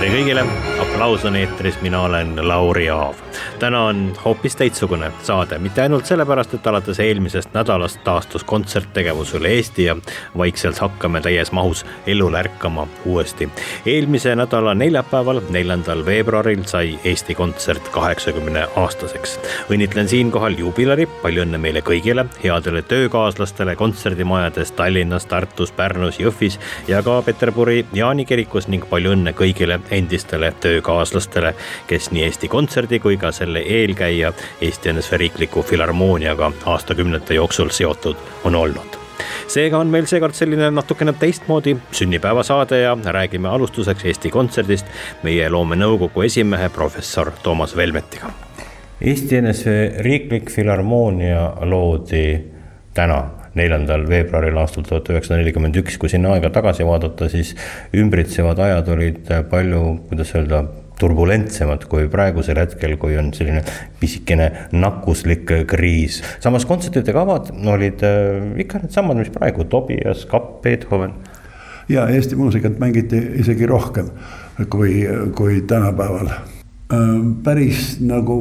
Tere kõigile, aplaus on eetris, mina olen Lauri Aav täna on hoopis teistsugune saade, mitte ainult sellepärast, et alates eelmisest nädalast taastus kontserttegevus üle Eesti ja vaikselt hakkame täies mahus elule ärkama uuesti. eelmise nädala neljapäeval, neljandal veebruaril sai Eesti Kontsert kaheksakümne aastaseks. õnnitlen siinkohal juubilari, palju õnne meile kõigile, headele töökaaslastele kontserdimajades Tallinnas, Tartus, Pärnus, Jõhvis ja ka Peterburi Jaani kirikus ning palju õnne kõigile endistele töökaaslastele, kes nii Eesti Kontserdi kui ka selle eelkäija Eesti NSV Riikliku Filharmooniaga aastakümnete jooksul seotud on olnud. Seega on meil seekord selline natukene teistmoodi sünnipäevasaade ja räägime alustuseks Eesti Kontserdist. Meie loomenõukogu esimehe professor Toomas Velmetiga. Eesti NSV Riiklik Filharmoonia loodi täna neljandal veebruaril aastal tuhat üheksasada nelikümmend üks, kui sinna aega tagasi vaadata, siis ümbritsevad ajad olid palju, kuidas öelda, turbulentsemad kui praegusel hetkel, kui on selline pisikene nakkuslik kriis. samas kontsertide kavad olid äh, ikka needsamad, mis praegu, Tobias, Kapp, Beethoven. ja Eesti muusikat mängiti isegi rohkem kui, kui tänapäeval. Äh, päris nagu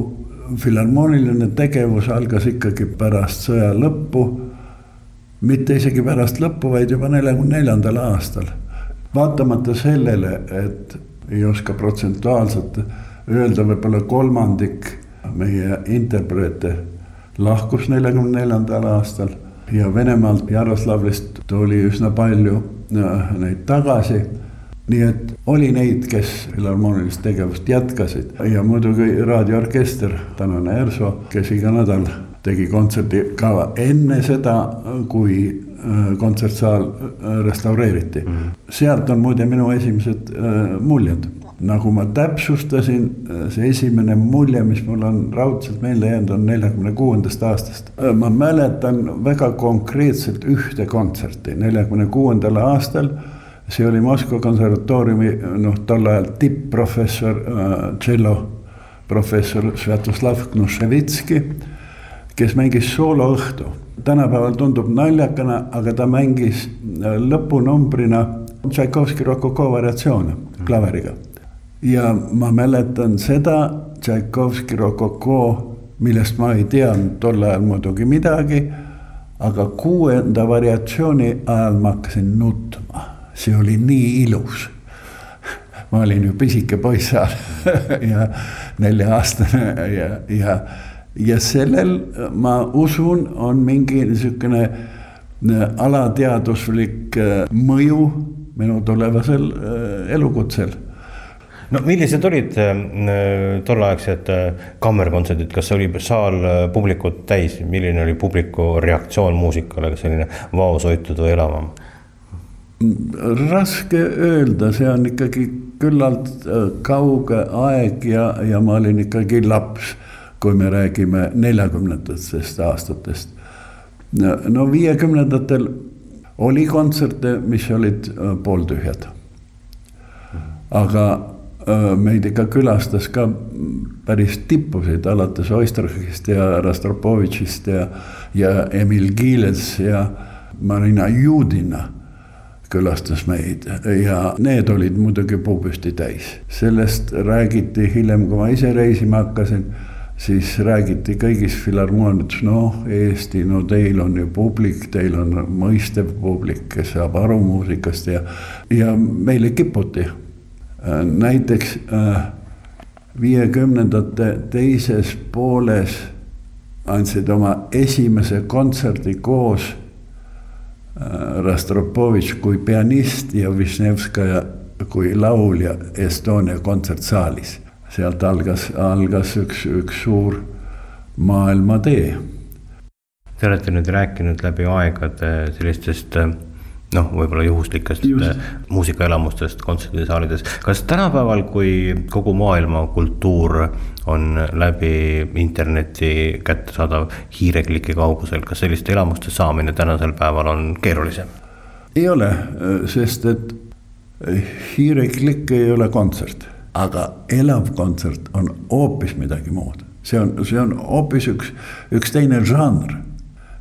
filharmooniline tegevus algas ikkagi pärast sõja lõppu. Mitte isegi pärast lõppu, vaid juba neljakümne neljandal aastal. vaatamata sellele, et ei oska protsentuaalselt öelda, võib-olla kolmandik meie interpreete lahkus neljakümne neljandal aastal ja Venemaalt Jaroslavlist tuli üsna palju äh, neid tagasi. nii et oli neid, kes filharmoonilist tegevust jätkasid ja muidugi raadioorkester, tänane ERSO, kes iga nädal tegi kontserdikava enne seda, kui Äh, kontsertsaal äh, restaureeriti mm. -hmm. sealt on muide minu esimesed äh, muljed. nagu ma täpsustasin, see esimene mulje, mis mul on raudselt meelde jäänud, on neljakümne kuuendast aastast. ma mäletan väga konkreetselt ühte kontserti neljakümne kuuendal aastal see oli Moskva konservatooriumi noh, tol ajal tipp-professor tšello professor Svjatoslav Knuševitski, kes mängis sooloõhtu tänapäeval tundub naljakana, aga ta mängis äh, lõpunumbrina Tšaikovski rokoko variatsioone klaveriga. ja ma mäletan seda Tšaikovski rokoko, millest ma ei teadnud tol ajal muidugi midagi. aga kuuenda variatsiooni ajal ma hakkasin nutma, see oli nii ilus ma olin ju pisike poiss seal ja nelja-aastane ja, ja ja sellel ma usun, on mingi niisugune äh, alateaduslik äh, mõju minu tulevasel äh, elukutsel. No millised olid tolleaegsed kammerkontserdid, kas oli saal publikut täis, milline oli publiku reaktsioon muusikale, kas selline vaoshoitud või elavam? raske öelda, see on ikkagi küllalt kauge aeg ja, ja ma olin ikkagi laps kui me räägime neljakümnendatest aastatest. no viiekümnendatel oli kontserte, mis olid äh, pooltühjad. aga äh, meid ikka külastas ka päris tippusid, alates Oistrachist ja Rostropovitšist ja, ja Emil Giles ja Marina Judina külastas meid ja need olid muidugi puupüsti täis. sellest räägiti hiljem, kui ma ise reisima hakkasin siis räägiti kõigis filharmooniates, noh, Eesti, no teil on ju publik, teil on mõistev publik, kes saab aru muusikast ja, ja meile kiputi. näiteks äh, viiekümnendate teises pooles andsid oma esimese kontserdi koos äh, Rostropovitš kui pianist ja Višnevskaja kui laulja Estonia kontsertsaalis sealt algas, algas üks, üks suur maailmatee. Te olete nüüd rääkinud läbi aegade sellistest äh, noh, võib-olla juhuslikest Just. muusikaelamustest kontserdisaalides. kas tänapäeval, kui kogu maailma kultuur on läbi interneti kättesaadav hiirekliki kaugusel, kas selliste elamuste saamine tänasel päeval on keerulisem? ei ole, sest et hiireklikk ei ole kontsert, aga elav kontsert on hoopis midagi muud. see on, see on hoopis üks, üks teine žanr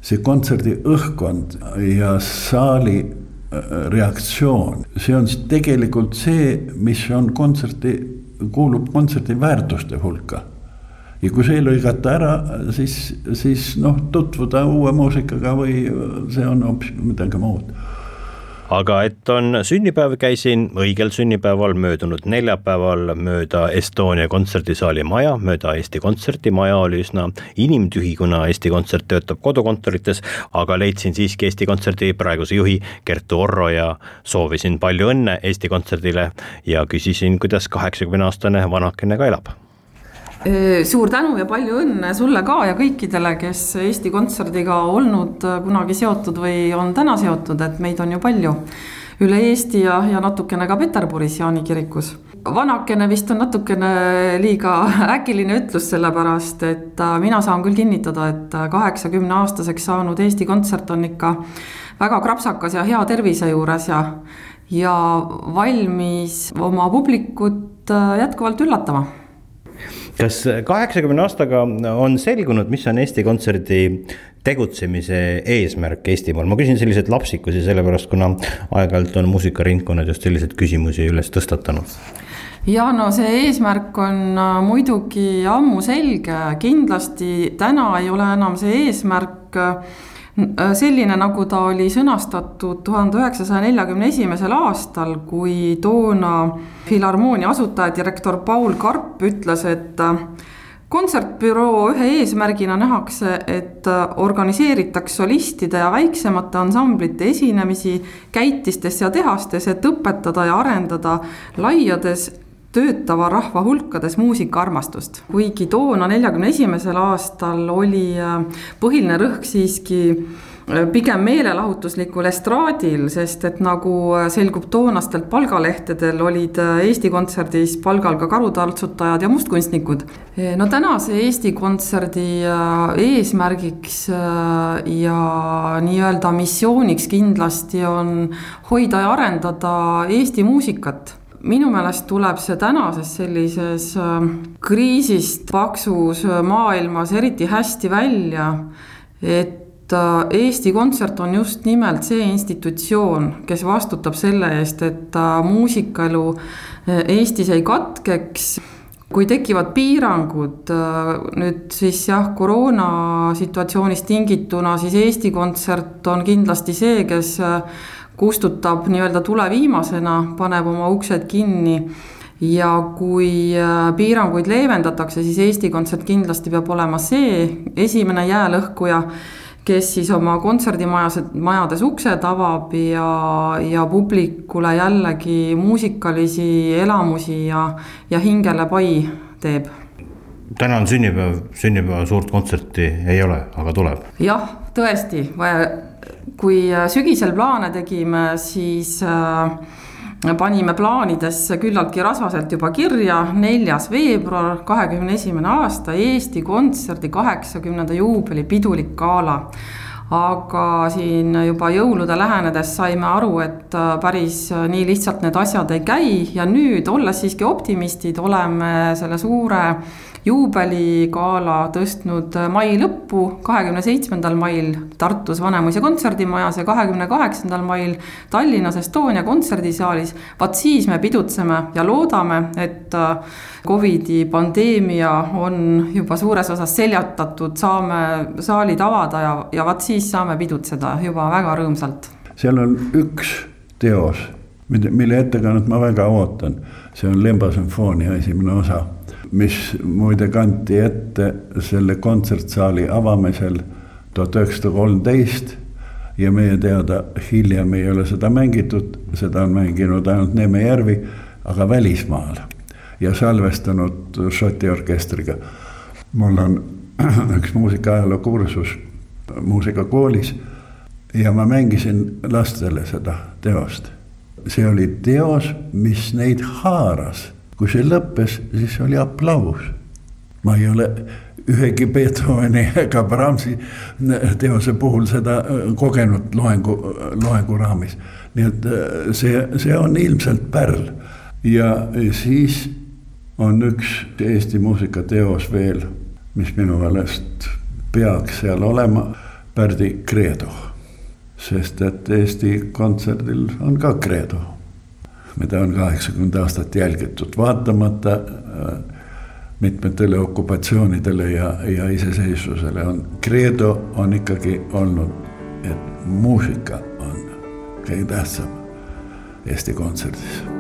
see kontserdi õhkkond ja saali äh, reaktsioon, see on tegelikult see, mis on kontserti, kuulub kontserdi väärtuste hulka. ja kui see lõigata ära, siis, siis noh, tutvuda uue muusikaga või see on hoopis midagi muud aga et on sünnipäev, käisin õigel sünnipäeval möödunud neljapäeval mööda Estonia kontserdisaali maja, mööda Eesti Kontserti, maja oli üsna inimtühi, kuna Eesti Kontsert töötab kodukontorites, aga leidsin siiski Eesti Kontserdi praeguse juhi Kertu Orro ja soovisin palju õnne Eesti Kontserdile ja küsisin, kuidas kaheksakümne aastane vanakene ka elab. Suur tänu ja palju õnne sulle ka ja kõikidele, kes Eesti Kontserdiga olnud kunagi seotud või on täna seotud, et meid on ju palju üle Eesti ja, ja natukene ka Peterburis Jaani kirikus. vanakene vist on natukene liiga äkiline ütlus, sellepärast et äh, mina saan küll kinnitada, et kaheksakümne aastaseks saanud Eesti Kontsert on ikka väga krapsakas ja hea tervise juures ja, ja valmis oma publikut äh, jätkuvalt üllatama kas kaheksakümne aastaga on selgunud, mis on Eesti Kontserdi tegutsemise eesmärk Eestimaal, ma küsin selliseid lapsikusi, sellepärast kuna aeg-ajalt on muusikaringkonnad just selliseid küsimusi üles tõstatanud. Ja no see eesmärk on äh, muidugi ammu selge, kindlasti täna ei ole enam see eesmärk äh, selline, nagu ta oli sõnastatud tuhande üheksasaja neljakümne esimesel aastal, kui toona Filharmoonia asutaja-direktor Paul Karp ütles, et äh, kontsertbüroo ühe eesmärgina nähakse, et äh, organiseeritaks solistide ja väiksemate ansamblite esinemisi käitistes ja tehastes, et õpetada ja arendada laiades töötava rahva hulkades muusikaarmastust. kuigi toona, neljakümne esimesel aastal oli äh, põhiline rõhk siiski äh, pigem meelelahutuslikul estraadil, sest et nagu äh, selgub toonastelt palgalehtedel, olid Eesti Kontserdis palgal ka karutaltsutajad ja mustkunstnikud. no tänase Eesti Kontserdi eesmärgiks ja nii-öelda missiooniks kindlasti on hoida ja arendada Eesti muusikat minu meelest tuleb see tänases sellises äh, kriisist paksus äh, maailmas eriti hästi välja, et äh, Eesti Kontsert on just nimelt see institutsioon, kes vastutab selle eest, et muusikaelu Eestis ei katkeks. Kui tekivad piirangud nüüd siis jah, koroona situatsioonist tingituna, siis Eesti Kontsert on kindlasti see, kes kustutab nii-öelda tule viimasena, paneb oma uksed kinni ja kui äh, piiranguid leevendatakse, siis Eesti Kontsert kindlasti peab olema see esimene jäälõhkuja, kes siis oma kontserdimajas, majades uksed avab ja, ja publikule jällegi muusikalisi elamusi ja, ja hingele pai teeb. täna on sünnipäev, sünnipäeva suurt kontserti ei ole, aga tuleb. jah, tõesti, kui äh, sügisel plaane tegime, siis äh, panime plaanidesse küllaltki rasvaselt juba kirja, neljas veebruar, kahekümne esimene aasta, Eesti Kontserdi kaheksakümnenda juubeli pidulik gala aga siin juba jõulude lähenedes saime aru, et äh, päris nii lihtsalt need asjad ei käi ja nüüd, olles siiski optimistid, oleme selle suure juubeligala tõstnud mai lõppu, kahekümne seitsmendal mail Tartus Vanemuise kontserdimajas ja kahekümne kaheksandal mail Tallinnas Estonia kontserdisaalis. vaat siis me pidutseme ja loodame, et äh, Covidi pandeemia on juba suures osas seljatatud, saame saalid avada ja, ja vaat siis saame pidutseda juba väga rõõmsalt. seal on üks teos, mille ettekannet ma väga ootan, see on Lemba sümfoonia esimene osa mis muide kanti ette selle kontsertsaali avamisel tuhat üheksasada kolmteist ja meie teada hiljem ei ole seda mängitud, seda on mänginud ainult Neeme Järvi, aga välismaal ja salvestanud Šoti orkestriga. mul on üks muusikaajaloo kursus muusikakoolis ja ma mängisin lastele seda teost. see oli teos, mis neid haaras, kui see lõppes, siis oli aplaus. ma ei ole ühegi Beethoveni ega Brahmsi teose puhul seda kogenud loengu, loengu raamis. nii et äh, see, see on ilmselt pärl ja siis on üks Eesti muusikateos veel, mis minu meelest peaks seal olema, Pärdi Kreedo. sest et Eesti Kontserdil on ka Kreedo, mida on kaheksakümmend aastat jälgitud, vaatamata äh, mitmetele okupatsioonidele ja, ja iseseisvusele on, Kreedo on ikkagi olnud, et muusika on kõige tähtsam Eesti Kontserdis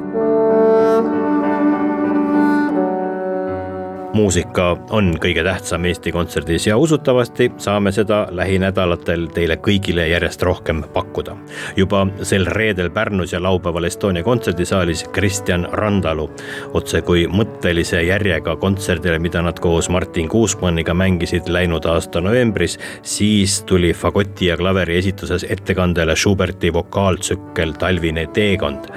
muusika on kõige tähtsam Eesti Kontserdis ja usutavasti saame seda lähinädalatel teile kõigile järjest rohkem pakkuda. juba sel reedel Pärnus ja laupäeval Estonia kontserdisaalis Kristjan Randalu otsekui mõttelise järjega kontserdile, mida nad koos Martin Kuusmanniga mängisid läinud aasta novembris, siis tuli fagoti ja klaveri esituses ettekandele Schuberti vokaaltsükkel Talvine teekond.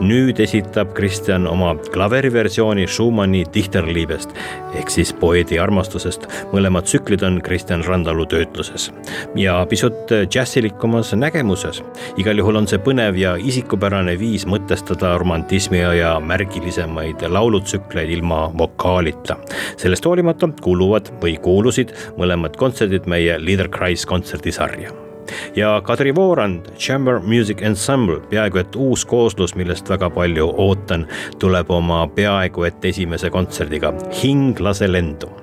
nüüd esitab Kristjan oma klaveriversiooni Schumanni Dichterliebest ehk siis poeedi armastusest. mõlemad tsüklid on Kristjan Randalu töötluses ja pisut džässilikumas nägemuses. igal juhul on see põnev ja isikupärane viis mõtestada romantismi ja märgilisemaid laulutsükleid ilma vokaalita. sellest hoolimata kuuluvad või kuulusid mõlemad kontserdid meie Leader Christ kontserdisarja ja Kadri Voorand, Chamber Music Ensemble, peaaegu et uus kooslus, millest väga palju ootan, tuleb oma peaaegu et esimese kontserdiga Hing lase lendu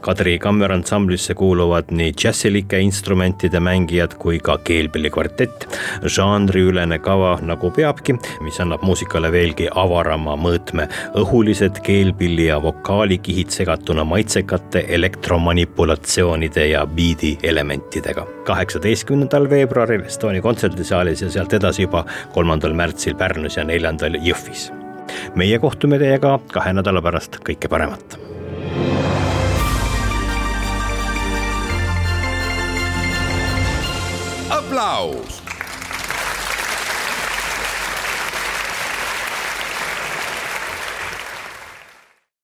Kadri kammeransamblisse kuuluvad nii džässilike instrumentide mängijad kui ka keelpillikvartett. žanriülene kava nagu peabki, mis annab muusikale veelgi avarama mõõtme. õhulised keelpilli ja vokaalikihid segatuna maitsekate elektromanipulatsioonide ja biidi elementidega. kaheksateistkümnendal veebruaril Estonia kontserdisaalis ja sealt edasi juba kolmandal märtsil Pärnus ja neljandal Jõhvis meie kohtume teiega kahe nädala pärast, kõike paremat aplaus